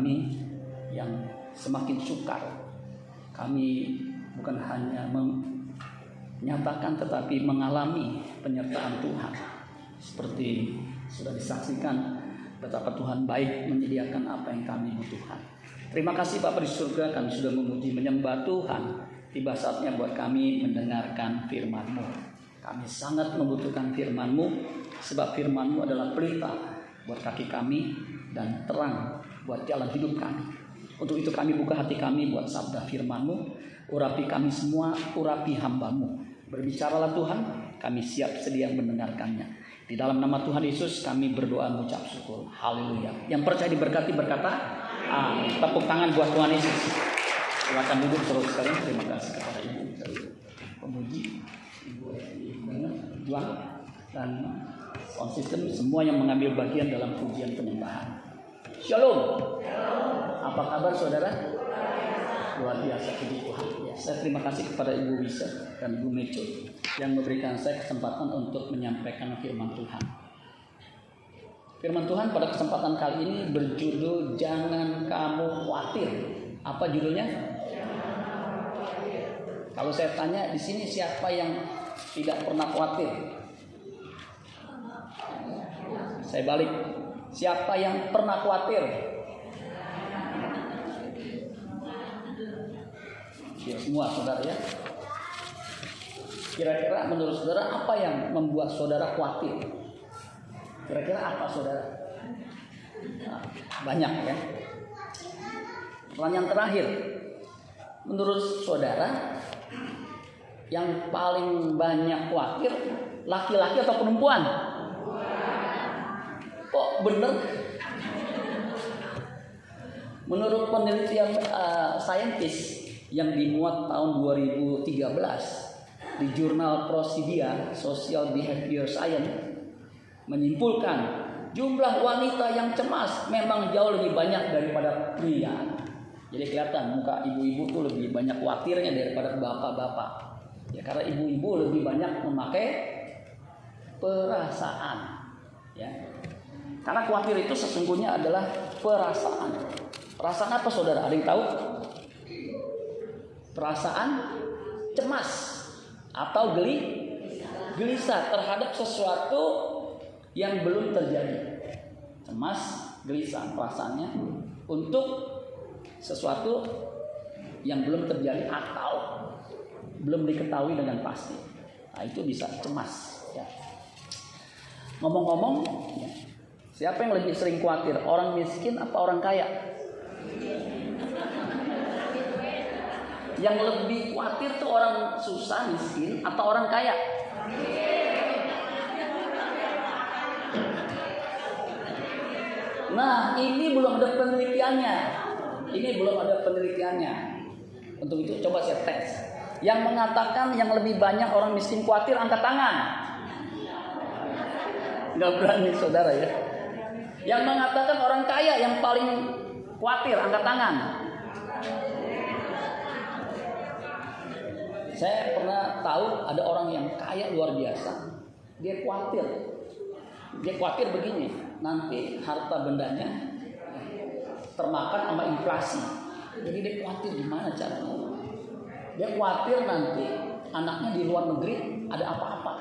kami yang semakin sukar. Kami bukan hanya menyatakan tetapi mengalami penyertaan Tuhan. Seperti sudah disaksikan betapa Tuhan baik menyediakan apa yang kami butuhkan. Terima kasih Bapak di surga kami sudah memuji menyembah Tuhan. Tiba saatnya buat kami mendengarkan firman-Mu. Kami sangat membutuhkan firman-Mu sebab firman-Mu adalah pelita buat kaki kami dan terang buat jalan hidup kami. Untuk itu kami buka hati kami buat sabda firman-Mu. Urapi kami semua, urapi hamba-Mu. Berbicaralah Tuhan, kami siap sedia mendengarkannya. Di dalam nama Tuhan Yesus kami berdoa mengucap syukur. Haleluya. Yang percaya diberkati berkata, Amin. Tepuk tangan buat Tuhan Yesus. Silakan duduk terus sekalian. Terima kasih kepada Ibu pemuji, Ibu Juang dan konsisten semua yang mengambil bagian dalam pujian penyembahan. Shalom. Apa kabar saudara? Luar biasa puji Tuhan. Ya, saya terima kasih kepada Ibu Wisa dan Ibu Meco yang memberikan saya kesempatan untuk menyampaikan firman Tuhan. Firman Tuhan pada kesempatan kali ini berjudul Jangan Kamu Khawatir. Apa judulnya? Kalau saya tanya di sini siapa yang tidak pernah khawatir? Saya balik. Siapa yang pernah khawatir? Ya semua saudara ya. Kira-kira menurut saudara apa yang membuat saudara khawatir? Kira-kira apa saudara? Nah, banyak ya. Pertanyaan terakhir. Menurut saudara, yang paling banyak khawatir laki-laki atau perempuan? Kok bener? Menurut penelitian uh, saintis yang dimuat tahun 2013 di jurnal Prosidia Social Behavior Science menyimpulkan jumlah wanita yang cemas memang jauh lebih banyak daripada pria. Jadi kelihatan muka ibu-ibu tuh lebih banyak khawatirnya daripada bapak-bapak. Ya karena ibu-ibu lebih banyak memakai perasaan. Ya. Karena khawatir itu sesungguhnya adalah perasaan. Perasaan apa saudara? Ada yang tahu? Perasaan cemas atau geli gelisah terhadap sesuatu yang belum terjadi. Cemas, gelisah perasaannya untuk sesuatu yang belum terjadi atau belum diketahui dengan pasti. Nah, itu bisa cemas. Ya. Ngomong-ngomong, ya, siapa yang lebih sering khawatir? Orang miskin atau orang kaya? Yang lebih khawatir tuh orang susah, miskin, atau orang kaya? Nah, ini belum ada penelitiannya. Ini belum ada penelitiannya. Untuk itu coba saya tes. Yang mengatakan yang lebih banyak orang miskin khawatir angkat tangan. Gak berani saudara ya. Yang mengatakan orang kaya yang paling khawatir angkat tangan. Saya pernah tahu ada orang yang kaya luar biasa. Dia khawatir. Dia khawatir begini nanti harta bendanya termakan sama inflasi. Jadi dia khawatir gimana caranya. Dia khawatir nanti anaknya di luar negeri ada apa-apa.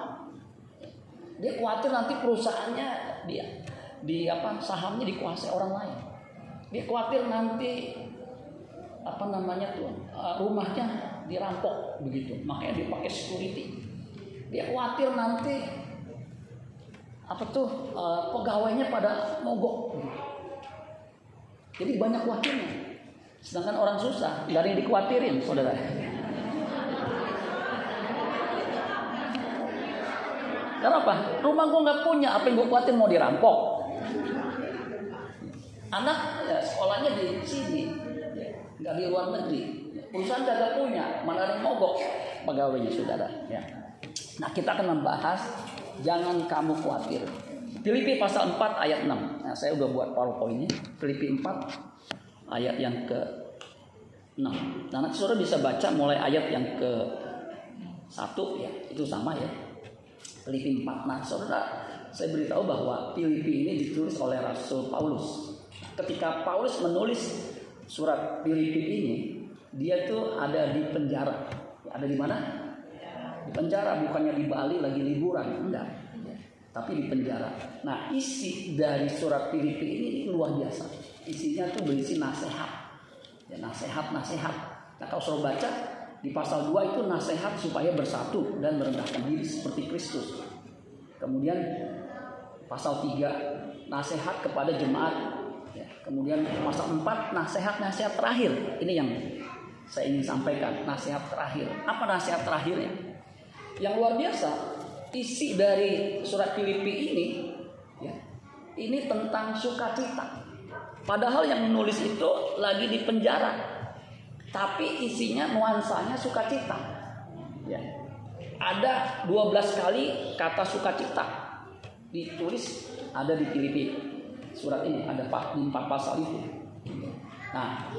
Dia khawatir nanti perusahaannya dia di apa sahamnya dikuasai orang lain. Dia khawatir nanti apa namanya tuh eh, rumahnya dirampok begitu, makanya dia pakai security. Dia khawatir nanti apa tuh uh, pegawainya pada mogok. Jadi banyak khawatirnya. Sedangkan orang susah, dari yang dikhawatirin, saudara. Karena apa? Rumah gue nggak punya, apa yang gue khawatir mau dirampok. Anak ya, sekolahnya di sini, nggak di luar negeri. Perusahaan gak punya, mana ada mogok pegawainya saudara. Ya. Nah kita akan membahas jangan kamu khawatir. Filipi pasal 4 ayat 6. Nah, saya udah buat PowerPoint ini. Filipi 4 ayat yang ke 6. Nah, nanti saudara bisa baca mulai ayat yang ke satu ya itu sama ya Filipi 4 nah saudara saya beritahu bahwa Filipi ini ditulis oleh Rasul Paulus. Ketika Paulus menulis surat Filipi ini dia tuh ada di penjara. Ada di mana? Di penjara bukannya di Bali lagi liburan. Enggak. Tapi di penjara. Nah isi dari surat Filipi ini luar biasa. Isinya tuh berisi nasihat. Ya nasihat nasihat. Nah kalau saudara baca di pasal 2 itu nasihat supaya bersatu dan merendahkan diri seperti Kristus. Kemudian pasal 3 nasihat kepada jemaat. Ya, kemudian pasal 4 nasihat-nasihat terakhir. Ini yang saya ingin sampaikan, nasihat terakhir. Apa nasihat terakhirnya? Yang luar biasa, isi dari surat Filipi ini ya, ini tentang sukacita. Padahal yang menulis itu lagi di penjara tapi isinya nuansanya sukacita. Ya. Ada 12 kali kata sukacita ditulis ada di Filipi. Surat ini ada di empat pasal itu. Nah,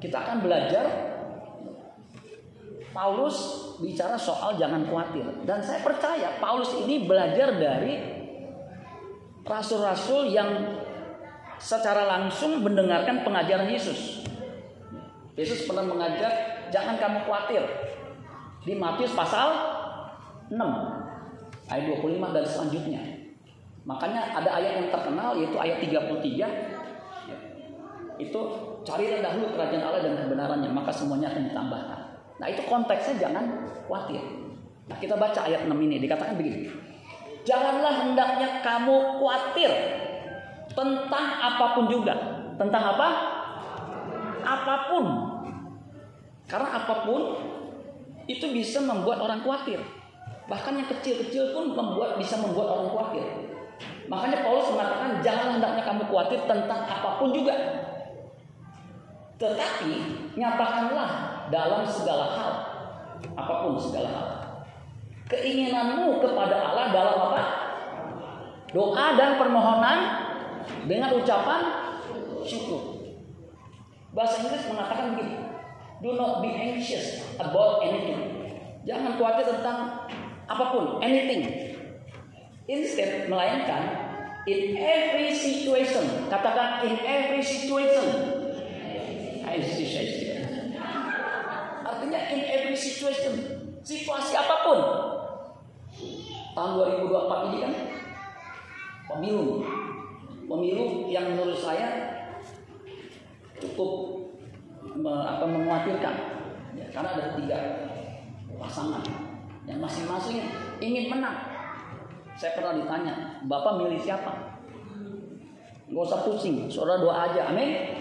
kita akan belajar Paulus bicara soal jangan khawatir dan saya percaya Paulus ini belajar dari rasul-rasul yang secara langsung mendengarkan pengajaran Yesus. Yesus pernah mengajak jangan kamu khawatir. Di Matius pasal 6 ayat 25 dan selanjutnya. Makanya ada ayat yang terkenal yaitu ayat 33 itu carilah dahulu kerajaan Allah dan kebenarannya maka semuanya akan ditambahkan. Nah itu konteksnya jangan khawatir. Nah kita baca ayat 6 ini dikatakan begini. Janganlah hendaknya kamu khawatir tentang apa pun juga. Tentang apa? Apa pun karena apa pun itu bisa membuat orang khawatir. Bahkan yang kecil-kecil pun membuat bisa membuat orang khawatir. Makanya Paulus mengatakan jangan hendaknya kamu khawatir tentang apa pun juga. Tetapi nyatakanlah dalam segala hal, apa pun segala hal. Keinginanmu kepada Allah dalam apa? Doa dan permohonan dengan ucapan syukur. Bahasa Inggris mengatakan begini, Do not be anxious about anything. Jangan khawatir tentang apa pun, anything. Instead, melainkan in every situation. Katakan in every situation. Artinya in every situation. Situasi apa pun. Tahun 2024 ini kan pemilu. Pemilu yang menurut saya cukup me, apa menguatirkan ya, karena ada tiga pasangan yang masing-masing ingin menang. Saya pernah ditanya, Bapak milih siapa? Gak usah pusing, saudara doa aja, amin.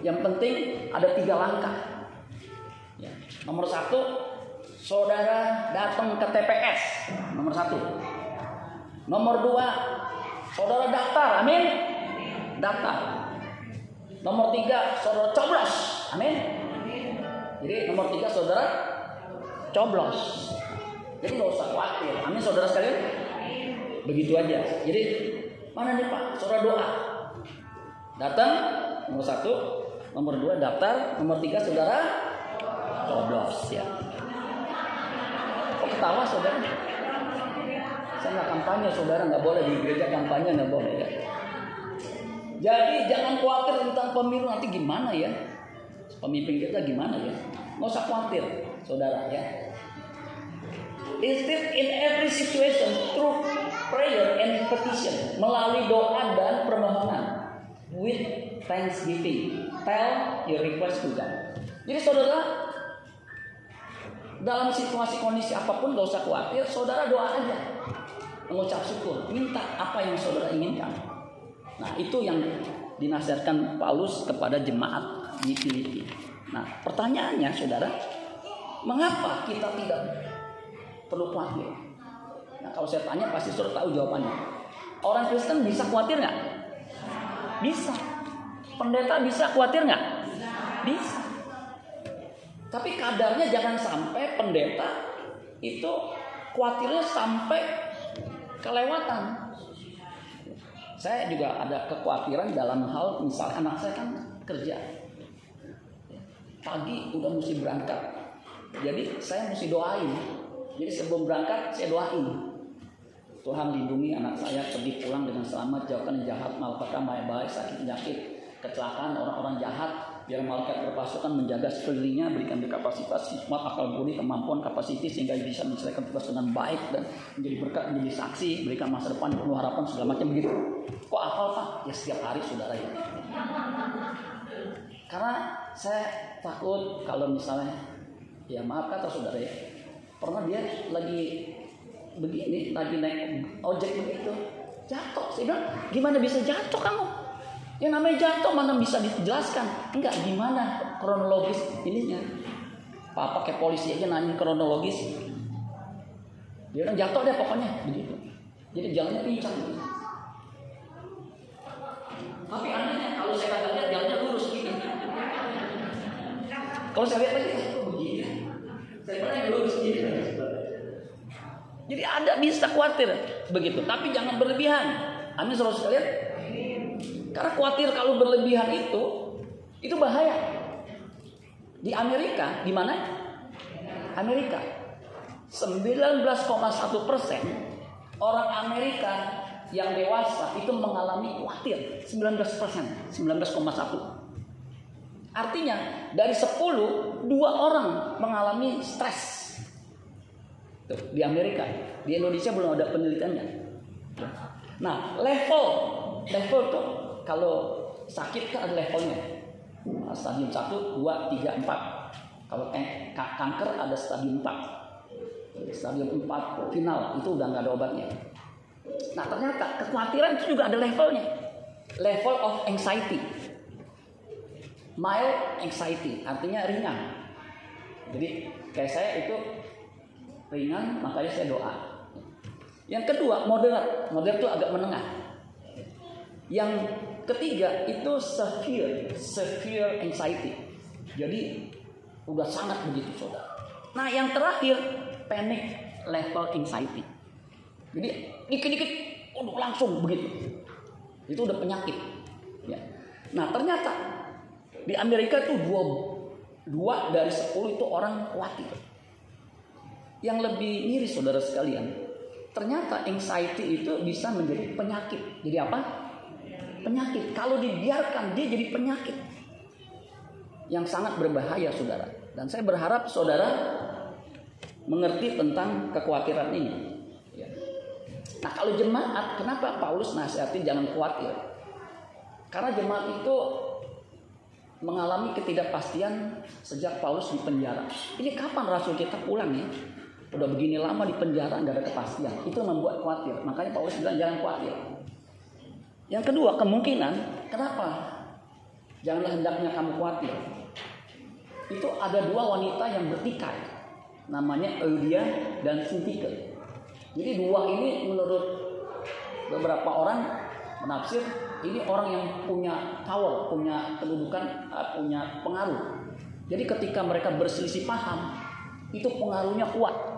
Yang penting ada tiga langkah. Ya. Nomor satu, saudara datang ke TPS. Nomor satu. Nomor dua, saudara daftar, amin. Daftar. Nomor tiga, saudara coblos. Amin. Jadi nomor tiga, saudara coblos. Jadi nggak usah khawatir. Amin, saudara sekalian. Begitu aja. Jadi mana nih Pak? Saudara doa. Datang nomor satu, nomor dua daftar, nomor tiga saudara coblos ya. Kok ketawa saudara? Saya nggak kampanye saudara nggak boleh di gereja kampanye nggak boleh ya. Jadi jangan khawatir tentang pemilu nanti gimana ya. Pemimpin kita gimana ya. Nggak usah khawatir, saudara ya. Instead in every situation through prayer and petition melalui doa dan permohonan with thanksgiving tell your request to God. Jadi saudara dalam situasi kondisi apa pun gak usah khawatir, saudara doa aja mengucap syukur, minta apa yang saudara inginkan. Nah, itu yang dinasihatkan Paulus kepada jemaat di Filipi. Nah, pertanyaannya Saudara, mengapa kita tidak perlu khawatir? Kalau saya tanya pasti Saudara tahu jawabannya. Orang Kristen bisa khawatir nggak? Bisa. Pendeta bisa khawatir nggak? Bisa. Tapi kadarnya jangan sampai pendeta itu khawatirnya sampai kelewatan. Saya juga ada kekhawatiran dalam hal misalnya anak saya kan kerja. Pagi udah mesti berangkat. Jadi saya mesti doain Jadi sebelum berangkat saya doain. Tuhan lindungi anak saya pergi pulang dengan selamat, jauhkan jahat, malapetaka, maya baik, sakit, penyakit, kecelakaan, orang-orang jahat, biar malaikat berpasukan menjaga sekelilingnya, berikan kapasitas, hikmat, akal budi, kemampuan, kapasitas sehingga bisa menyelesaikan tugas dengan baik dan menjadi berkat, menjadi saksi, berikan masa depan penuh harapan segala macam begitu. Kok hafal pak? Ya setiap hari saudara ya. Karena saya takut kalau misalnya ya maaf kata saudara ya pernah dia lagi begini lagi naik ojek begitu. Jatuh saya bilang gimana bisa jatuh kamu? Yang namanya jatuh mana bisa dijelaskan? Enggak gimana kronologis ininya? Papa kayak polisi aja nanya kronologis. Dia bilang jatuh deh pokoknya begitu. Jadi jalannya pincang. Tapi anehnya kalau saya kagak lihat jalannya lurus gitu. Kalau saya lihat lagi kok begini. Saya pernah lurus gini jadi ada bisa khawatir begitu, tapi jangan berlebihan. Amin saudara sekalian. Karena khawatir kalau berlebihan itu itu bahaya. Di Amerika, di mana? Amerika. 19,1 persen orang Amerika yang dewasa itu mengalami khawatir 19 persen 19,1 artinya dari 10 dua orang mengalami stres Di Amerika, di Indonesia belum ada penelitiannya. Nah, level level tuh kalau sakit kan ada levelnya. Nah, stadium 1, 2, 3, 4. Kalau kanker ada stadium 4. Stadium 4 final itu udah nggak ada obatnya. Nah, ternyata kekhawatiran itu juga ada levelnya. Level of anxiety. Mild anxiety artinya ringan. Jadi kayak saya itu ringan makanya saya doa. Yang kedua moderat, moderat itu agak menengah. Yang ketiga itu severe, severe anxiety. Jadi udah sangat begitu saudara. Nah yang terakhir panic level anxiety. Jadi dikit-dikit udah langsung begitu. Itu udah penyakit. Ya. Nah ternyata di Amerika itu dua, dua dari sepuluh itu orang khawatir. Yang lebih miris saudara sekalian, ternyata anxiety itu bisa menjadi penyakit. Jadi apa? Penyakit. Kalau dibiarkan dia jadi penyakit yang sangat berbahaya saudara. Dan saya berharap saudara mengerti tentang kekhawatiran ini. Ya. Nah kalau jemaat, kenapa Paulus nasihatin jangan khawatir? Karena jemaat itu mengalami ketidakpastian sejak Paulus di penjara. Ini kapan Rasul kita pulang ya? Udah begini lama di penjara nggak ada kepastian. Itu membuat khawatir. Makanya Paulus bilang jangan khawatir. Yang kedua kemungkinan kenapa janganlah hendaknya kamu khawatir. Itu ada dua wanita yang bertikai. Namanya Eudia dan Sintike. Jadi dua ini menurut beberapa orang menafsir ini orang yang punya power, punya kedudukan, eh, punya pengaruh. Jadi ketika mereka berselisih paham, itu pengaruhnya kuat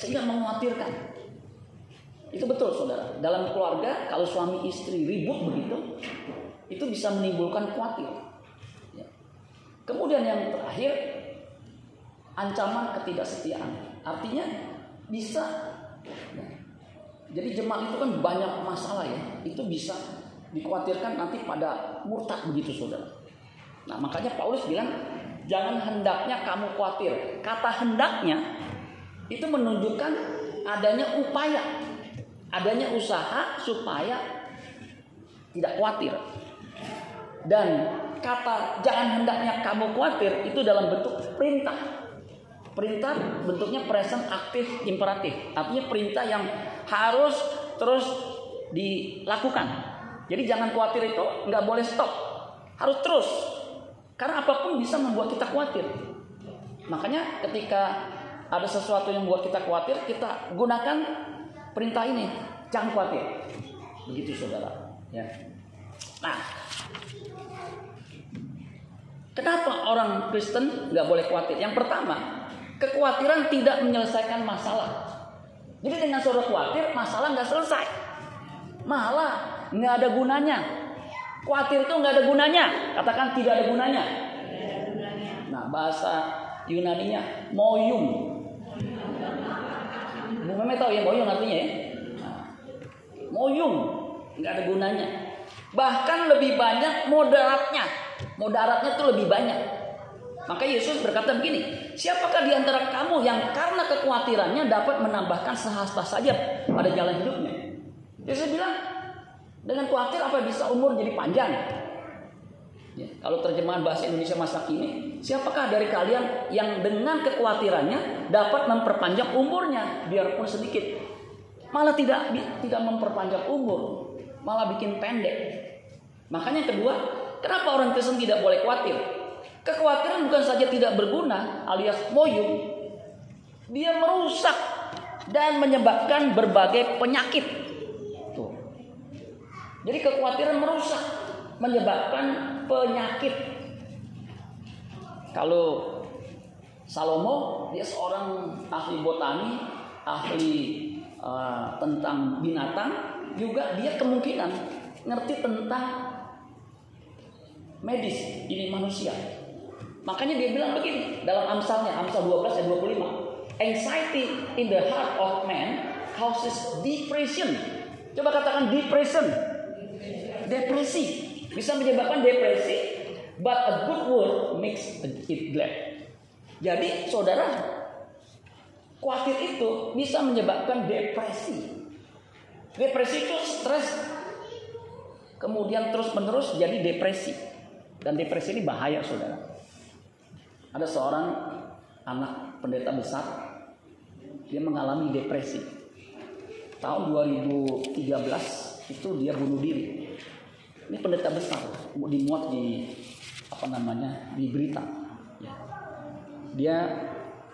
sehingga mengkhawatirkan. Itu betul saudara. Dalam keluarga kalau suami istri ribut begitu, itu bisa menimbulkan khawatir. Ya. Kemudian yang terakhir, ancaman ketidaksetiaan. Artinya bisa. Ya. Jadi jemaat itu kan banyak masalah ya. Itu bisa dikhawatirkan nanti pada murtad begitu saudara. Nah makanya Paulus bilang jangan hendaknya kamu khawatir. Kata hendaknya itu menunjukkan adanya upaya, adanya usaha supaya tidak khawatir. Dan kata jangan hendaknya kamu khawatir itu dalam bentuk perintah. Perintah bentuknya present aktif imperatif. Artinya perintah yang harus terus dilakukan. Jadi jangan khawatir itu nggak boleh stop. Harus terus. Karena apa pun bisa membuat kita khawatir. Makanya ketika ada sesuatu yang buat kita khawatir, kita gunakan perintah ini. Jangan khawatir. Begitu saudara. Ya. Nah, kenapa orang Kristen nggak boleh khawatir? Yang pertama, kekhawatiran tidak menyelesaikan masalah. Jadi dengan saudara khawatir, masalah nggak selesai. Malah nggak ada gunanya. Khawatir itu nggak ada gunanya. Katakan tidak ada gunanya. Nah, bahasa Yunaninya moyum Meme tahu ya moyung artinya ya? Nah, moyung, nggak ada gunanya. Bahkan lebih banyak moderatnya. Moderatnya tuh lebih banyak. Maka Yesus berkata begini, siapakah di antara kamu yang karena kekhawatirannya dapat menambahkan sehasta saja pada jalan hidupnya? Yesus bilang, dengan khawatir apa bisa umur jadi panjang? Ya, kalau terjemahan bahasa Indonesia masa kini, siapakah dari kalian yang dengan kekhawatirannya dapat memperpanjang umurnya biarpun sedikit? Malah tidak tidak memperpanjang umur, malah bikin pendek. Makanya kedua, kenapa orang Kristen tidak boleh khawatir? Kekhawatiran bukan saja tidak berguna alias moyung, dia merusak dan menyebabkan berbagai penyakit. Jadi kekhawatiran merusak, menyebabkan penyakit. Kalau Salomo dia seorang ahli botani, ahli uh, tentang binatang, juga dia kemungkinan ngerti tentang medis ini manusia. Makanya dia bilang begini dalam Amsalnya, Amsal 12 ayat 25. Anxiety in the heart of man causes depression. Coba katakan depression. Depresi. Bisa menyebabkan depresi. But a good word makes it glad. Jadi saudara, khawatir itu bisa menyebabkan depresi. Depresi itu stres. Kemudian terus menerus jadi depresi. Dan depresi ini bahaya saudara. Ada seorang anak pendeta besar, dia mengalami depresi. Tahun 2013 itu dia bunuh diri. Ini pendeta besar, dimuat di apa namanya di berita. Ya. Dia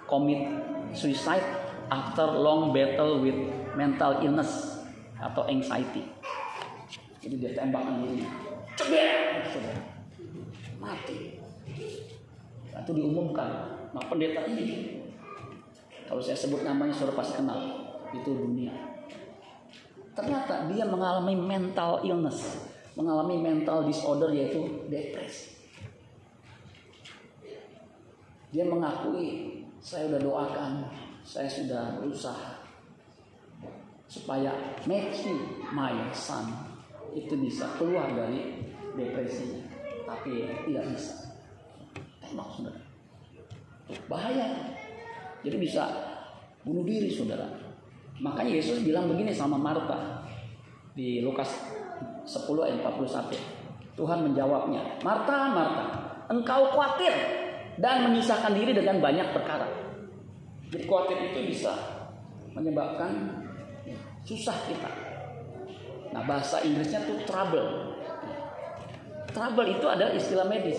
commit suicide after long battle with mental illness atau anxiety. Jadi dia tembakkan diri. Cebek, mati itu diumumkan. Nah pendeta ini, kalau saya sebut namanya sudah pasti kenal, itu dunia. Ternyata dia mengalami mental illness, mengalami mental disorder yaitu depresi. Dia mengakui, saya sudah doakan, saya sudah berusaha supaya Matthew, my son, itu bisa keluar dari depresinya, tapi tidak bisa tembak saudara. Bahaya. Jadi bisa bunuh diri saudara. Makanya Yesus bilang begini sama Marta di Lukas 10 ayat 41. Tuhan menjawabnya, Marta, Marta, engkau khawatir dan menyusahkan diri dengan banyak perkara. Jadi khawatir itu bisa menyebabkan susah kita. Nah bahasa Inggrisnya tuh trouble. Trouble itu adalah istilah medis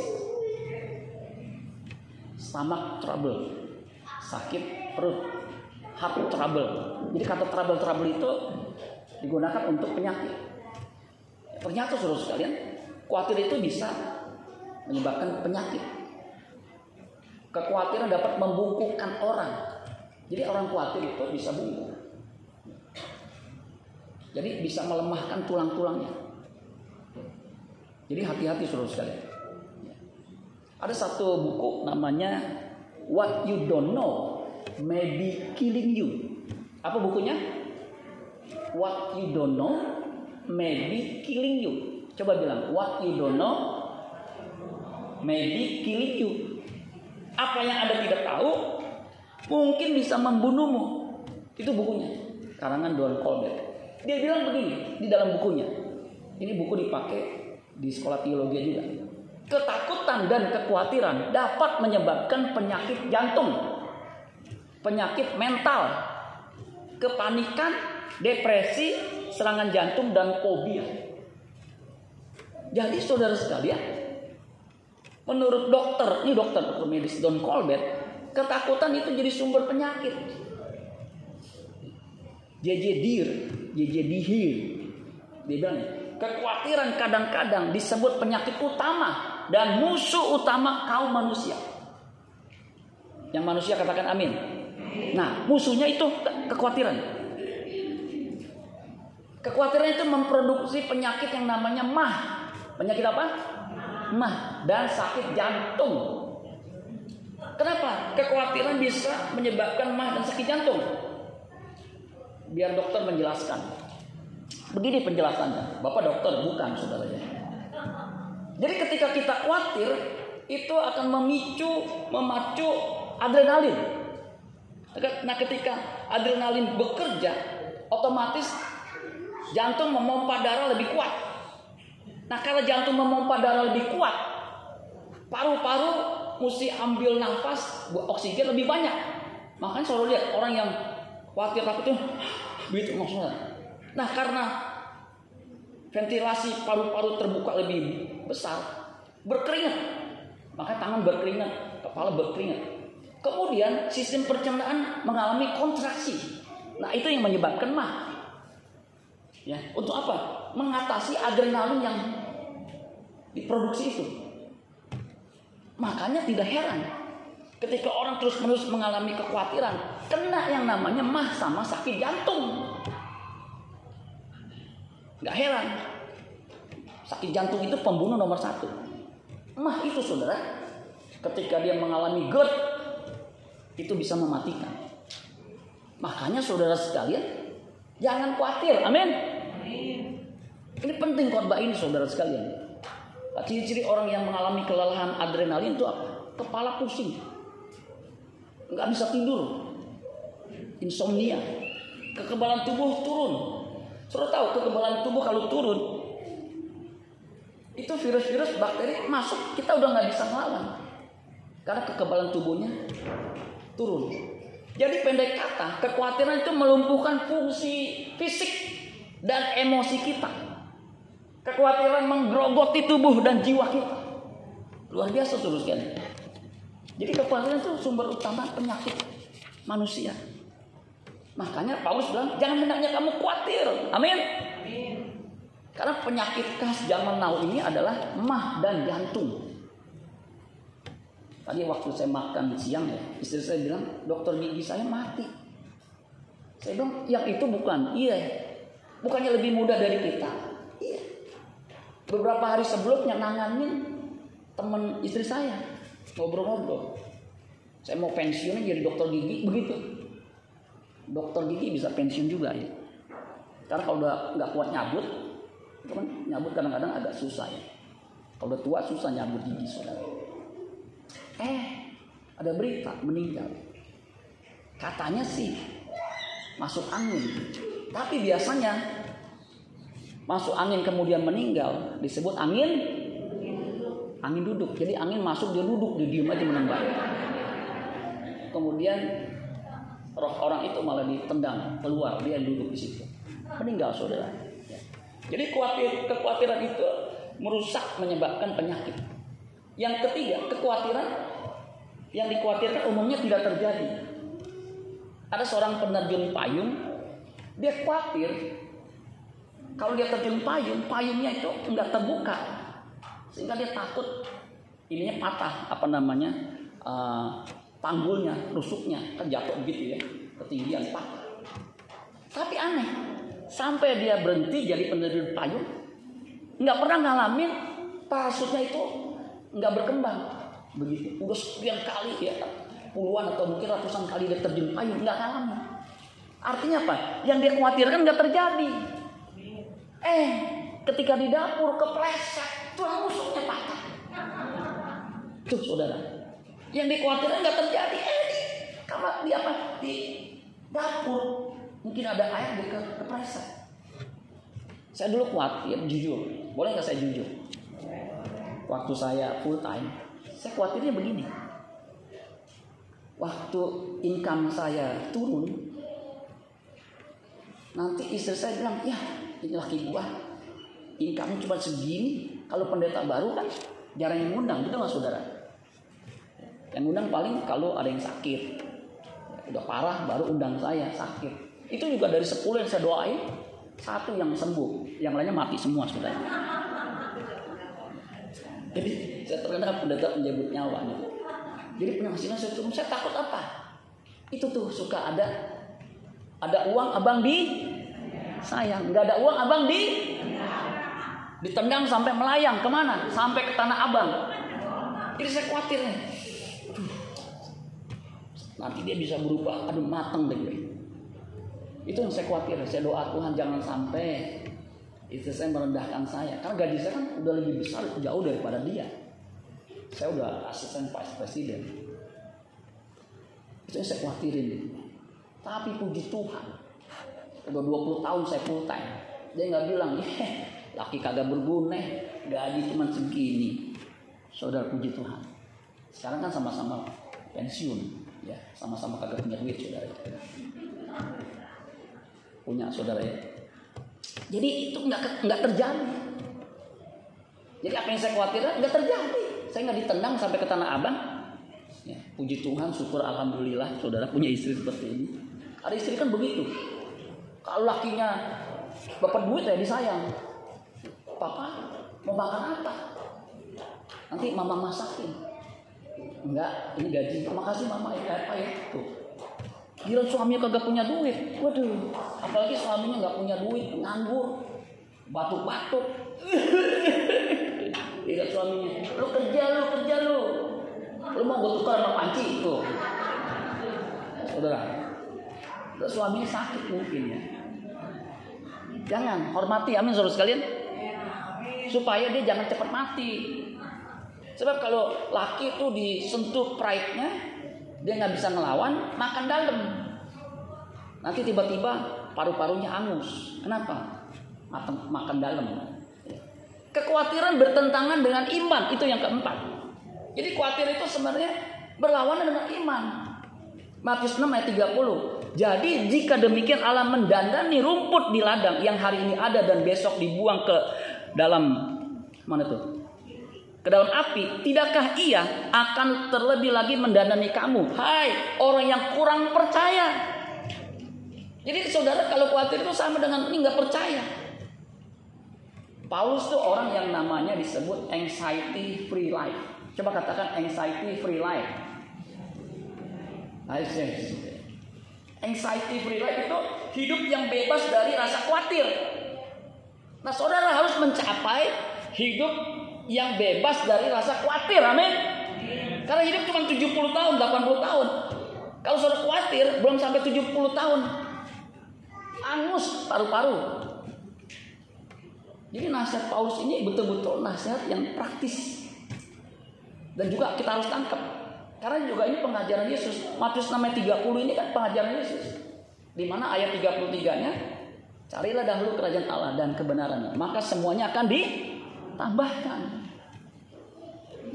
stomach trouble, sakit perut, heart trouble. Jadi kata trouble trouble itu digunakan untuk penyakit. Ternyata suruh sekalian, khawatir itu bisa menyebabkan penyakit. Kekhawatiran dapat membungkukkan orang. Jadi orang khawatir itu bisa bungkuk. Jadi bisa melemahkan tulang-tulangnya. Jadi hati-hati suruh sekalian. Ada satu buku namanya What You Don't Know May Be Killing You. Apa bukunya? What You Don't Know May Be Killing You. Coba bilang, What You Don't Know May Be Killing You. Apa yang Anda tidak tahu mungkin bisa membunuhmu. Itu bukunya. Karangan Don Colbert. Dia bilang begini di dalam bukunya. Ini buku dipakai di sekolah teologi juga. Ketakutan dan kekhawatiran dapat menyebabkan penyakit jantung, penyakit mental, kepanikan, depresi, serangan jantung dan fobia. Jadi saudara sekalian, menurut dokter, ini dokter dokter medis Don Colbert, ketakutan itu jadi sumber penyakit. JJ Dir, JJ Dihir, dia bilang, kekhawatiran kadang-kadang disebut penyakit utama dan musuh utama kaum manusia. Yang manusia katakan amin. Nah, musuhnya itu kekhawatiran. Kekhawatiran itu memproduksi penyakit yang namanya mah. Penyakit apa? Mah dan sakit jantung. Kenapa? Kekhawatiran bisa menyebabkan mah dan sakit jantung. biar dokter menjelaskan. Begini penjelasannya, Bapak dokter bukan saudaranya. Jadi ketika kita khawatir, itu akan memicu, memacu adrenalin. Nah ketika adrenalin bekerja, otomatis jantung memompa darah lebih kuat. Nah kalau jantung memompa darah lebih kuat, paru-paru mesti ambil nafas oksigen lebih banyak. Makanya selalu lihat orang yang khawatir takut tuh begitu maksudnya. Nah karena ventilasi paru-paru terbuka lebih besar, berkeringat. Maka tangan berkeringat, kepala berkeringat. Kemudian sistem pencernaan mengalami kontraksi. Nah itu yang menyebabkan mah. Ya, untuk apa? Mengatasi adrenalin yang diproduksi itu. Makanya tidak heran ketika orang terus-menerus mengalami kekhawatiran, kena yang namanya mah sama sakit jantung. Gak heran. Sakit jantung itu pembunuh nomor satu. Mah itu saudara, ketika dia mengalami GERD, itu bisa mematikan. Makanya saudara sekalian, jangan khawatir. Amin. Ini penting khotbah ini saudara sekalian. Ciri-ciri orang yang mengalami kelelahan adrenalin itu apa? Kepala pusing. Nggak bisa tidur. Insomnia. Kekebalan tubuh turun. Sudah tahu kekebalan tubuh kalau turun itu virus-virus bakteri masuk kita udah nggak bisa melawan karena kekebalan tubuhnya turun. Jadi pendek kata kekhawatiran itu melumpuhkan fungsi fisik dan emosi kita. Kekhawatiran menggerogoti tubuh dan jiwa kita. Luar biasa kan. Jadi kekhawatiran itu sumber utama penyakit manusia. Makanya Paulus bilang, jangan hendaknya kamu khawatir. Amin. Karena penyakit khas zaman now ini adalah mah dan jantung. Tadi waktu saya makan siang ya, istri saya bilang, dokter gigi saya mati. Saya bilang, yang itu bukan. Iya. Bukannya lebih mudah dari kita. Iya. Beberapa hari sebelumnya nanganin teman istri saya. Ngobrol-ngobrol. Saya mau pensiunnya jadi dokter gigi. Begitu dokter gigi bisa pensiun juga ya. Karena kalau udah nggak kuat nyabut, itu kan nyabut kadang-kadang agak susah ya. Kalau udah tua susah nyabut gigi saudara. Eh, ada berita meninggal. Katanya sih masuk angin. Tapi biasanya masuk angin kemudian meninggal disebut angin angin duduk. Jadi angin masuk dia duduk, dia diem aja menembak. Kemudian roh orang itu malah ditendang keluar dia duduk di situ meninggal saudara jadi khawatir kekhawatiran itu merusak menyebabkan penyakit yang ketiga kekhawatiran yang dikhawatirkan umumnya tidak terjadi ada seorang penerjun payung dia khawatir kalau dia terjun payung payungnya itu enggak terbuka sehingga dia takut ininya patah apa namanya uh, panggulnya, rusuknya kan jatuh begitu ya, ketinggian pak. Tapi aneh, sampai dia berhenti jadi penerjun payung, nggak pernah ngalamin parasutnya itu nggak berkembang. Begitu, udah sekian kali ya, puluhan atau mungkin ratusan kali dia terjun payung nggak ngalamin. Artinya apa? Yang dia khawatirkan nggak terjadi. Eh, ketika di dapur kepleset, tuh rusuknya patah. Tuh saudara, yang dikhawatirkan nggak terjadi. Eh di kamar di apa di dapur mungkin ada air di ke kepleset. Saya dulu ya jujur. Boleh nggak saya jujur? Waktu saya full time, saya khawatirnya begini. Waktu income saya turun, nanti istri saya bilang, ya ini laki gua, income cuma segini. Kalau pendeta baru kan jarang yang ngundang, gitu nggak saudara? Yang undang paling kalau ada yang sakit. Udah parah baru undang saya sakit. Itu juga dari 10 yang saya doain, satu yang sembuh, yang lainnya mati semua sudah. Jadi saya terkena pendeta menyebut nyawanya. Jadi penghasilan saya turun, saya takut apa? Itu tuh suka ada ada uang abang di sayang, nggak ada uang abang di ditendang sampai melayang ke mana? Sampai ke tanah abang. Jadi saya khawatir nih nanti dia bisa berubah aduh matang deh Itu yang saya khawatir. Saya doa Tuhan jangan sampai istri saya merendahkan saya. Karena gaji saya kan udah lebih besar jauh daripada dia. Saya udah asisten Pak Presiden. Itu yang saya khawatirin. Tapi puji Tuhan. Udah 20 tahun saya full time. Dia nggak bilang, laki kagak berguna, gaji cuma segini. Saudara puji Tuhan. Sekarang kan sama-sama pensiun, ya sama-sama kagak punya duit saudara. Punya saudara ya. Jadi itu nggak nggak terjadi. Jadi apa yang saya khawatirkan nggak terjadi. Saya nggak ditendang sampai ke tanah abang. Ya, puji Tuhan, syukur alhamdulillah saudara punya istri seperti ini. Ada istri kan begitu. Kalau lakinya bapak duit ya disayang. Papa mau makan apa? Nanti mama masakin. Enggak, ini gaji. Terima kasih mama ya apa ya? Tuh. Gila suaminya kagak punya duit. Waduh, apalagi suaminya nggak punya duit, nganggur, batuk-batuk. Lihat suaminya, lu kerja lu kerja lu. Lu mau gue tukar sama panci itu. Saudara, suaminya sakit mungkin ya. Jangan hormati, amin saudara sekalian. Supaya dia jangan cepat mati. Sebab kalau laki itu disentuh pride-nya, dia nggak bisa ngelawan, makan dalam. Nanti tiba-tiba paru-parunya angus. Kenapa? Makan, makan dalam. Kekhawatiran bertentangan dengan iman, itu yang keempat. Jadi khawatir itu sebenarnya berlawanan dengan iman. Matius 6 ayat 30. Jadi jika demikian Allah mendandani rumput di ladang yang hari ini ada dan besok dibuang ke dalam mana tuh? Ke dalam api, tidakkah ia akan terlebih lagi mendandani kamu? Hai orang yang kurang percaya. Jadi saudara kalau khawatir itu sama dengan ini nggak percaya. Paulus tuh orang yang namanya disebut anxiety free life. Coba katakan anxiety free life. Anxiety free life itu hidup yang bebas dari rasa khawatir. Nah, saudara harus mencapai hidup yang bebas dari rasa khawatir. Amin. Karena hidup cuma 70 tahun, 80 tahun. Kalau saudara khawatir, belum sampai 70 tahun. Angus paru-paru. Jadi nasihat Paulus ini betul-betul nasihat yang praktis. Dan juga kita harus tangkap. Karena juga ini pengajaran Yesus. Matius 6 ayat 30 ini kan pengajaran Yesus. Di mana ayat 33-nya carilah dahulu kerajaan Allah dan kebenarannya, maka semuanya akan ditambahkan.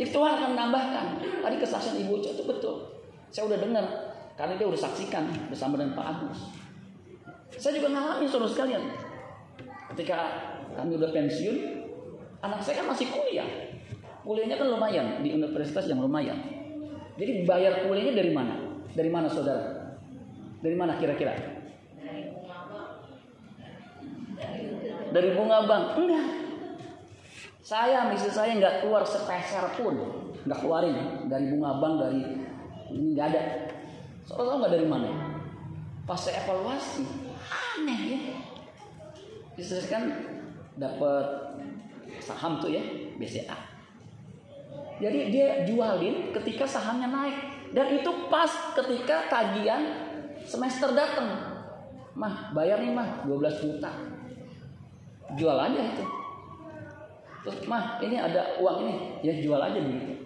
Jadi Tuhan akan menambahkan. Tadi kesaksian Ibu Uca itu betul. Saya udah dengar karena dia udah saksikan bersama dengan Pak Agus. Saya juga ngalamin saudara sekalian. Ketika kami udah pensiun, anak saya kan masih kuliah. Kuliahnya kan lumayan di universitas yang lumayan. Jadi bayar kuliahnya dari mana? Dari mana saudara? Dari mana kira-kira? Dari bunga bank? Enggak. Saya, misi saya nggak keluar sepeser pun, nggak keluarin dari bunga bank dari ini nggak ada. Soalnya nggak dari mana? Pas saya evaluasi, aneh ya. Istri kan dapat saham tuh ya, BCA. Jadi dia jualin ketika sahamnya naik dan itu pas ketika tagihan semester datang. Mah, bayar nih mah 12 juta. Jual aja itu. Terus mah ini ada uang ini, ya jual aja begitu.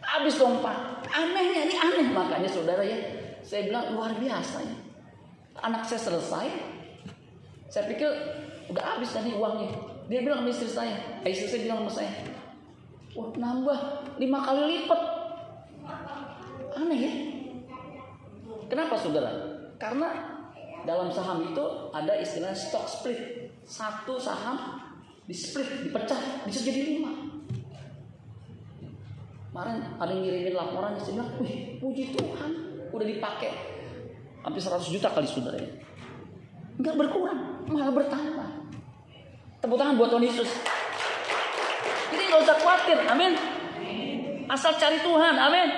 Habis dong pak. Anehnya ini aneh makanya saudara ya. Saya bilang luar biasa ya. Anak saya selesai. Saya pikir udah habis tadi uangnya. Dia bilang sama istri saya. Istri saya bilang sama saya. Wah nambah lima kali lipat. Aneh ya. Kenapa saudara? Karena dalam saham itu ada istilah stock split. Satu saham di split, dipecah, bisa jadi lima. Kemarin ada yang ngirimin laporan, saya wih puji Tuhan, udah dipakai hampir 100 juta kali saudara ya. Enggak berkurang, malah bertambah. Tepuk tangan buat Tuhan Yesus. Nggak usah khawatir, amin. Asal cari Tuhan, amin.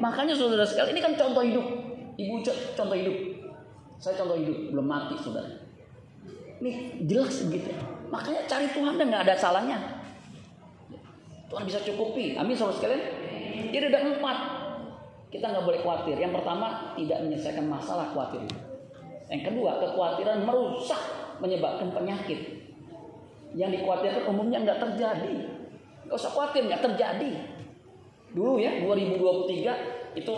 Makanya saudara sekali, ini kan contoh hidup. Ibu contoh hidup. Saya contoh hidup, belum mati saudara. Ini jelas begitu. Makanya cari Tuhan dan nggak ada salahnya. Tuhan bisa cukupi. Amin saudara sekalian. Jadi ada empat. Kita nggak boleh khawatir. Yang pertama tidak menyelesaikan masalah khawatir. Yang kedua, kekhawatiran merusak menyebabkan penyakit. Yang dikhawatirkan umumnya nggak terjadi. Nggak usah khawatir, nggak terjadi. Dulu ya, 2023 itu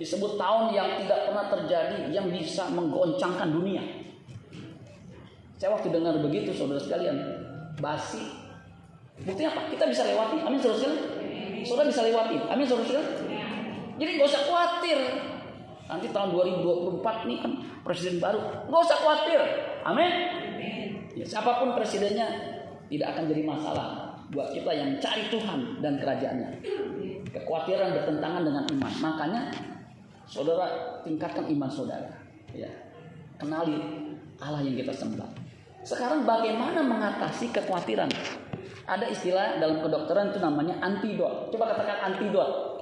disebut tahun yang tidak pernah terjadi, yang bisa menggoncangkan dunia. Saya waktu dengar begitu, saudara sekalian, basi. Buktinya apa? Kita bisa lewati. Amin, saudara sekalian. Saudara bisa lewati. Amin, saudara sekalian. Jadi nggak usah khawatir. Nanti tahun 2024 nih kan presiden baru. Nggak usah khawatir. Amin. Ya, siapa pun presidennya tidak akan jadi masalah buat kita yang cari Tuhan dan kerajaannya. Kekhawatiran bertentangan dengan iman. Makanya saudara tingkatkan iman saudara. Ya. Kenali Allah yang kita sembah. Sekarang bagaimana mengatasi kekhawatiran? Ada istilah dalam kedokteran itu namanya antidot. Coba katakan antidot.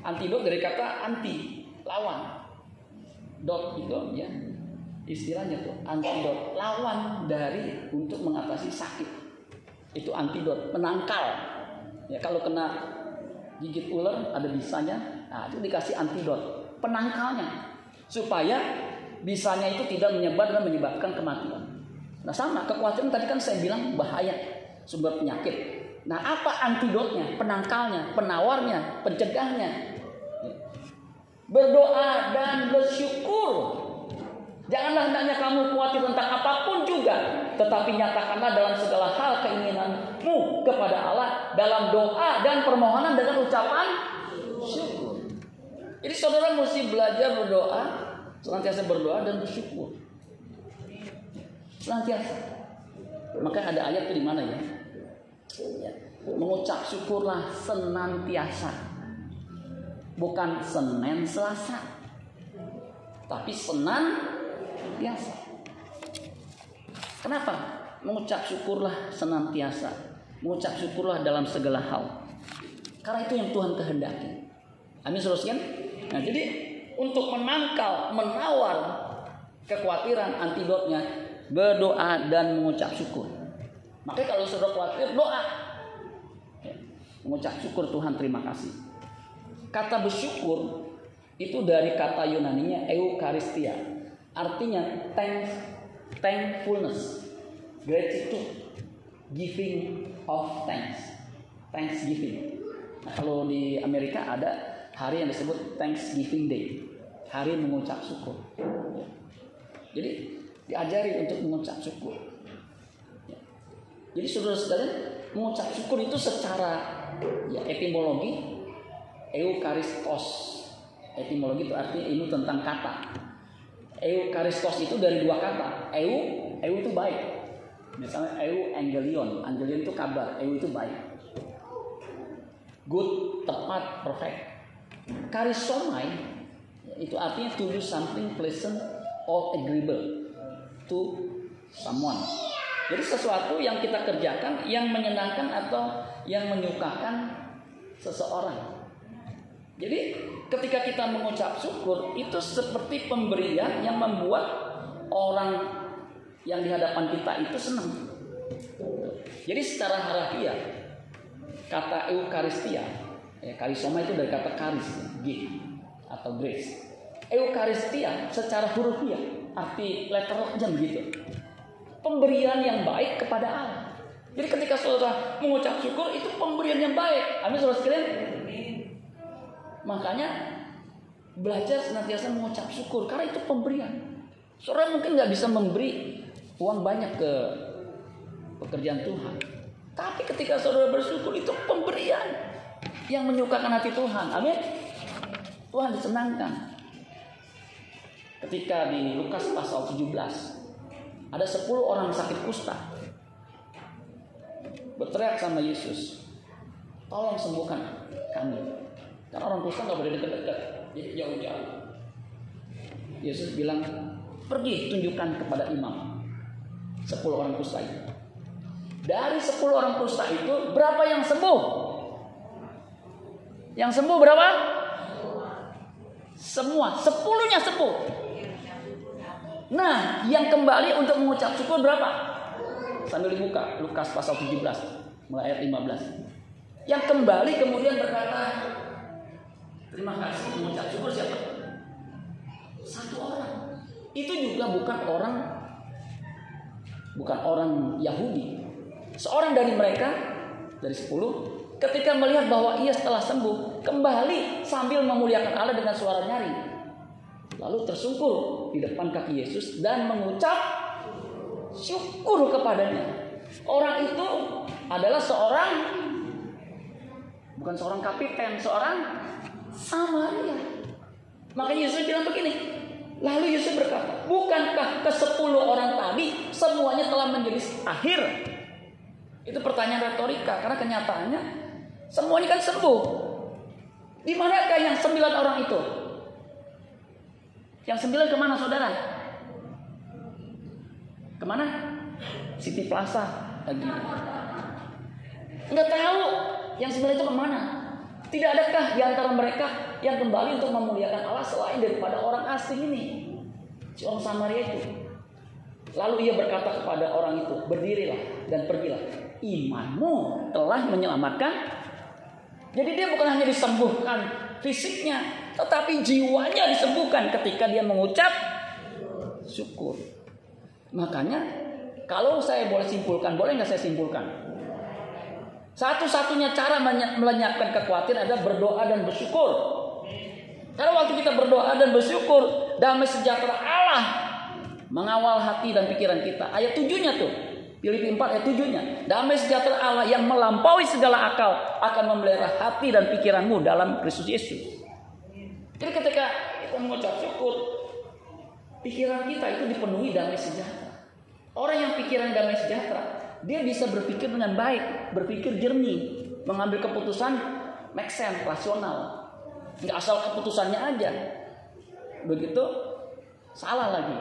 Antidot dari kata anti, lawan. Dot itu ya istilahnya tuh antidot, lawan dari untuk mengatasi sakit. Itu antidot, penangkal. Ya kalau kena gigit ular ada bisanya, nah itu dikasih antidot, penangkalnya supaya bisanya itu tidak menyebar dan menyebabkan kematian. Nah sama kekhawatiran tadi kan saya bilang bahaya sumber penyakit. Nah apa antidotnya, penangkalnya, penawarnya, pencegahnya? Berdoa dan bersyukur. Janganlah hendaknya kamu khawatir tentang apa pun juga, tetapi nyatakanlah dalam segala hal keinginanmu kepada Allah dalam doa dan permohonan dengan ucapan syukur. Jadi saudara mesti belajar berdoa, senantiasa berdoa dan bersyukur. Senantiasa. Maka ada ayat itu di mana ya? ya? Mengucap syukurlah senantiasa. Bukan Senin Selasa. Tapi senan senantiasa. Kenapa? Mengucap syukurlah senantiasa. Mengucap syukurlah dalam segala hal. Karena itu yang Tuhan kehendaki. Amin kan? Nah, jadi untuk menangkal, menawar kekhawatiran antidotnya berdoa dan mengucap syukur. Makanya kalau sudah khawatir doa. Ya, mengucap syukur Tuhan terima kasih. Kata bersyukur itu dari kata Yunaninya eukaristia Artinya thanks, thankfulness, gratitude, giving of thanks, thanksgiving. Nah, kalau di Amerika ada hari yang disebut Thanksgiving Day, hari mengucap syukur. Jadi diajari untuk mengucap syukur. Jadi saudara sekalian mengucap syukur itu secara ya etimologi eukaristos. Etimologi itu artinya ilmu tentang kata. Eukaristos itu dari dua kata. Eu, eu itu baik. Misalnya eu angelion, angelion itu kabar, eu itu baik. Good, tepat, perfect. Karisomai itu artinya to do something pleasant or agreeable to someone. Jadi sesuatu yang kita kerjakan yang menyenangkan atau yang menyukakan seseorang. Jadi ketika kita mengucap syukur itu seperti pemberian yang membuat orang yang di hadapan kita itu senang. Jadi secara harafiah kata eukaristia, ya karisoma itu dari kata karis, gift atau grace. Eukaristia secara hurufiah arti letternya begitu. Pemberian yang baik kepada Allah. Jadi ketika saudara mengucap syukur itu pemberian yang baik. Amin saudara sekalian. Makanya belajar senantiasa mengucap syukur karena itu pemberian. Saudara mungkin nggak bisa memberi uang banyak ke pekerjaan Tuhan. Tapi ketika saudara bersyukur itu pemberian yang menyukakan hati Tuhan. Amin. Tuhan disenangkan. Ketika di Lukas pasal 17 ada 10 orang sakit kusta. Berteriak sama Yesus. Tolong sembuhkan kami. Karena orang kusta nggak boleh dekat-dekat, jadi jauh-jauh. Yesus bilang, pergi tunjukkan kepada imam. Sepuluh orang kusta itu. Dari sepuluh orang kusta itu, berapa yang sembuh? Yang sembuh berapa? Semua, sepuluhnya sembuh. Nah, yang kembali untuk mengucap syukur berapa? Sambil dibuka, Lukas pasal 17, mulai ayat 15. Yang kembali kemudian berkata, Terima kasih mengucap syukur siapa? Satu orang. Itu juga bukan orang bukan orang Yahudi. Seorang dari mereka dari sepuluh ketika melihat bahwa ia setelah sembuh kembali sambil memuliakan Allah dengan suara nyaring. Lalu tersungkur di depan kaki Yesus dan mengucap syukur kepadanya. Orang itu adalah seorang bukan seorang kapiten, seorang Samaria. Makanya Yesus bilang begini. Lalu Yesus berkata, bukankah ke sepuluh orang tadi semuanya telah menjadi akhir? Itu pertanyaan retorika karena kenyataannya semuanya kan sembuh. Di manakah yang sembilan orang itu? Yang sembilan ke mana saudara? Ke mana? City Plaza. Enggak tahu yang sembilan itu ke mana. Tidak adakah di antara mereka yang kembali untuk memuliakan Allah selain daripada orang asing ini? Si orang Samaria itu. Lalu ia berkata kepada orang itu, berdirilah dan pergilah. Imanmu telah menyelamatkan. Jadi dia bukan hanya disembuhkan fisiknya, tetapi jiwanya disembuhkan ketika dia mengucap syukur. Makanya kalau saya boleh simpulkan, boleh nggak saya simpulkan? Satu-satunya cara melenyapkan kekhawatiran adalah berdoa dan bersyukur. Karena waktu kita berdoa dan bersyukur, damai sejahtera Allah mengawal hati dan pikiran kita. Ayat tujuhnya tuh. Filipi 4 ayat tujuhnya. Damai sejahtera Allah yang melampaui segala akal akan memelihara hati dan pikiranmu dalam Kristus Yesus. Jadi ketika kita mengucap syukur, pikiran kita itu dipenuhi damai sejahtera. Orang yang pikiran damai sejahtera, dia bisa berpikir dengan baik, berpikir jernih, mengambil keputusan make sense, rasional. Nggak asal keputusannya aja. Begitu salah lagi.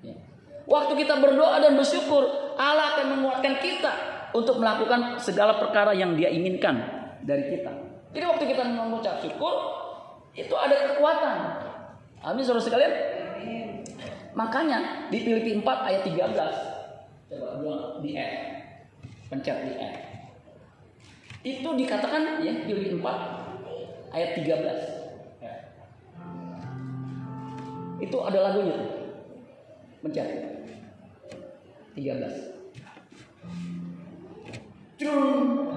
Ya. Waktu kita berdoa dan bersyukur, Allah akan menguatkan kita untuk melakukan segala perkara yang Dia inginkan dari kita. Jadi waktu kita mengucap syukur, itu ada kekuatan. Amin saudara sekalian. Makanya di Filipi 4 ayat 13 Coba bilang di F. Pencet di F. Itu dikatakan ya Filipi 4 ayat 13. Ya. Itu ada lagunya. Pencet. 13. Cung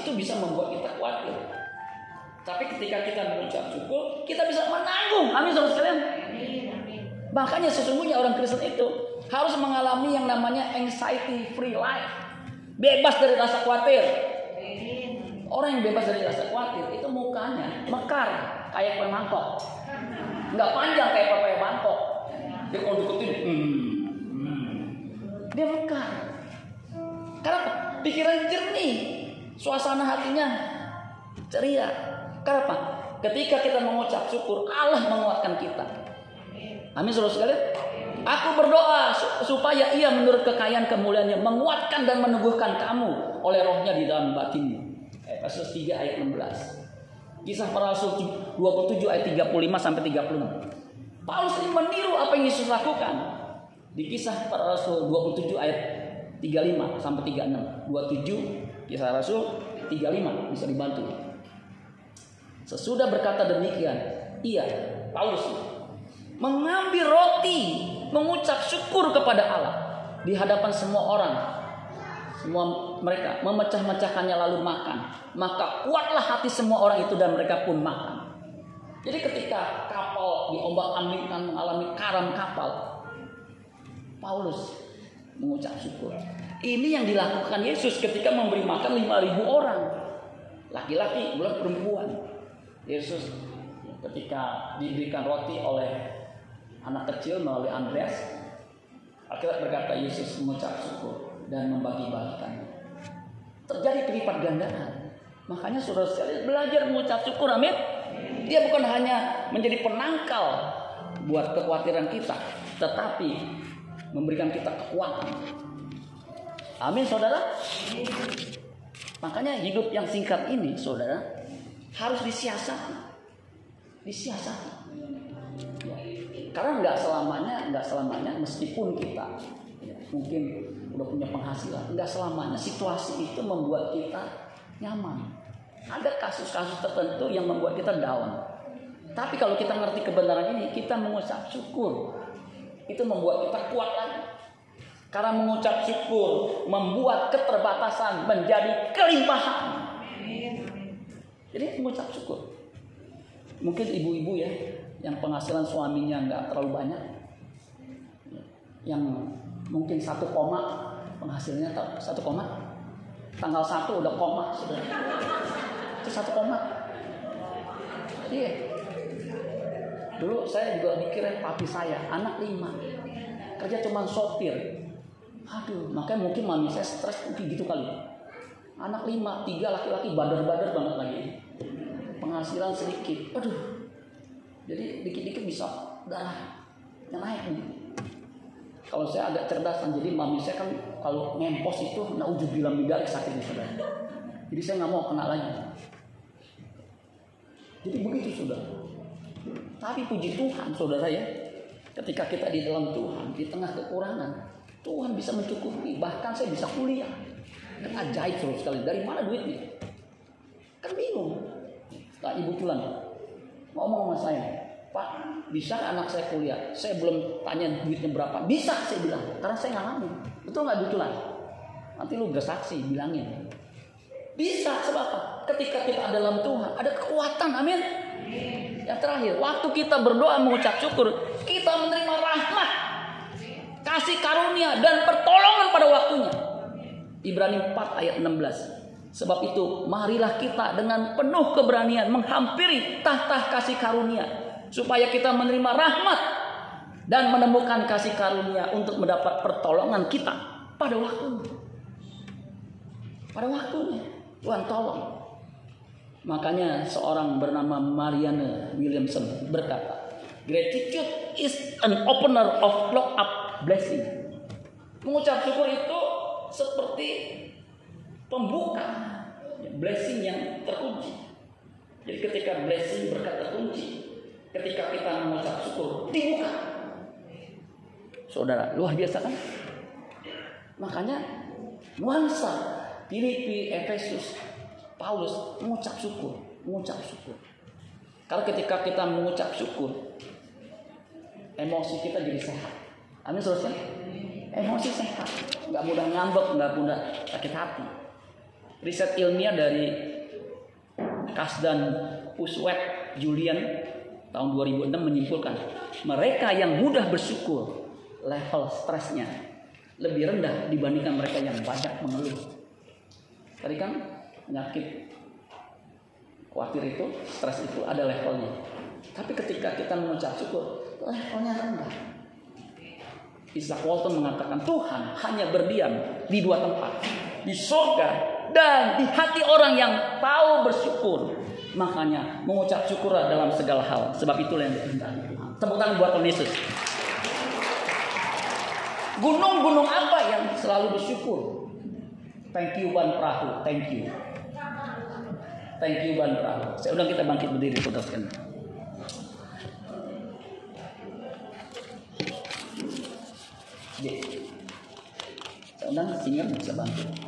itu bisa membuat kita khawatir. Tapi ketika kita mengucap syukur, kita bisa menanggung. Amin saudara sekalian. Makanya sesungguhnya orang Kristen itu harus mengalami yang namanya anxiety free life. Bebas dari rasa khawatir. Orang yang bebas dari rasa khawatir itu mukanya mekar kayak kue mangkok. Nggak panjang kayak kue mangkok. Dia kalau deketin, hmm, dia mekar. Kenapa? Pikiran jernih, suasana hatinya ceria. Kenapa? Ketika kita mengucap syukur, Allah menguatkan kita. Amin saudara sekalian. Aku berdoa supaya ia menurut kekayaan kemuliaannya menguatkan dan meneguhkan kamu oleh rohnya di dalam batinmu. Efesus 3 ayat 16. Kisah para Rasul 27 ayat 35 sampai 36. Paulus ini meniru apa yang Yesus lakukan. Di kisah para rasul 27 ayat 35 sampai 36. 27 kisah rasul 35 bisa dibantu. Sesudah berkata demikian, ia Paulus mengambil roti, mengucap syukur kepada Allah di hadapan semua orang. Semua mereka memecah-mecahkannya lalu makan. Maka kuatlah hati semua orang itu dan mereka pun makan. Jadi ketika kapal diombak-ambingkan mengalami karam kapal, Paulus mengucap syukur. Ini yang dilakukan Yesus ketika memberi makan 5000 orang. Laki-laki, bukan perempuan. Yesus ketika diberikan roti oleh anak kecil melalui Andreas, akhirnya berkata Yesus mengucap syukur dan membagi-bagikan. Terjadi kelipat gandaan. Makanya saudara sekali belajar mengucap syukur, amin. Dia bukan hanya menjadi penangkal buat kekhawatiran kita, tetapi memberikan kita kekuatan. Amin, saudara. Makanya hidup yang singkat ini, saudara, harus disiasati. disiasati. Ya. Karena nggak selamanya, nggak selamanya meskipun kita ya, mungkin udah punya penghasilan, nggak selamanya situasi itu membuat kita nyaman. Ada kasus-kasus tertentu yang membuat kita down. Tapi kalau kita ngerti kebenaran ini, kita mengucap syukur. Itu membuat kita kuat lagi. Karena mengucap syukur membuat keterbatasan menjadi kelimpahan. Jadi mengucap syukur. Mungkin ibu-ibu ya yang penghasilan suaminya nggak terlalu banyak, yang mungkin satu koma penghasilannya satu koma, tanggal satu udah koma sudah, itu satu koma. Iya. Dulu saya juga mikirin papi saya, anak lima, kerja cuma sopir, Aduh, makanya mungkin mami saya stres mungkin gitu kali. Anak lima, tiga laki-laki badar-badar banget lagi. Penghasilan sedikit. Aduh. Jadi dikit-dikit bisa darah yang naik nih. Kalau saya agak cerdas jadi mami saya kan kalau ngempos itu nah ujung bilang bidari sakit saudara. Jadi saya nggak mau kena lagi. Jadi begitu sudah. Tapi puji Tuhan saudara ya, ketika kita di dalam Tuhan, di tengah kekurangan, Tuhan bisa mencukupi. Bahkan saya bisa kuliah. Kan ajaib terus sekali. Dari mana duitnya? Kan bingung. Nah, ibu pulang. Ngomong sama saya. Pak, bisa anak saya kuliah? Saya belum tanya duitnya berapa. Bisa, saya bilang. Karena saya ngalamin. Betul nggak betulan? Nanti lu bersaksi, bilangin. Bisa, sebab apa? Ketika kita dalam Tuhan, ada kekuatan, amin. Yang terakhir, waktu kita berdoa mengucap syukur, kita menerima rahmat kasih karunia dan pertolongan pada waktunya. Ibrani 4 ayat 16. Sebab itu marilah kita dengan penuh keberanian menghampiri tahta kasih karunia supaya kita menerima rahmat dan menemukan kasih karunia untuk mendapat pertolongan kita pada waktunya. Pada waktunya Tuhan tolong. Makanya seorang bernama Mariana Williamson berkata, Gratitude is an opener of lock up blessing. Mengucap syukur itu seperti pembuka blessing yang terkunci. Jadi ketika blessing berkat terkunci, ketika kita mengucap syukur dibuka. Saudara, luar biasa kan? Makanya nuansa Filipi, Efesus, Paulus mengucap syukur, mengucap syukur. Karena ketika kita mengucap syukur, emosi kita jadi sehat. Amin selesai. Emosi sehat, nggak mudah ngambek, nggak mudah sakit hati. Riset ilmiah dari Kasdan Uswet Julian tahun 2006 menyimpulkan mereka yang mudah bersyukur level stresnya lebih rendah dibandingkan mereka yang banyak mengeluh. Tadi kan penyakit khawatir itu, stres itu ada levelnya. Tapi ketika kita mengucap syukur, levelnya rendah. Isaac Walton mengatakan Tuhan hanya berdiam di dua tempat. Di surga dan di hati orang yang tahu bersyukur. Makanya mengucap syukur dalam segala hal. Sebab itulah yang dikehendaki Tuhan. Tepuk tangan buat Tuhan Yesus. Gunung-gunung apa yang selalu bersyukur? Thank you Ban Perahu. Thank you. Thank you Ban Perahu. Saya undang kita bangkit berdiri sekalian. Saya undang singer bisa bantu.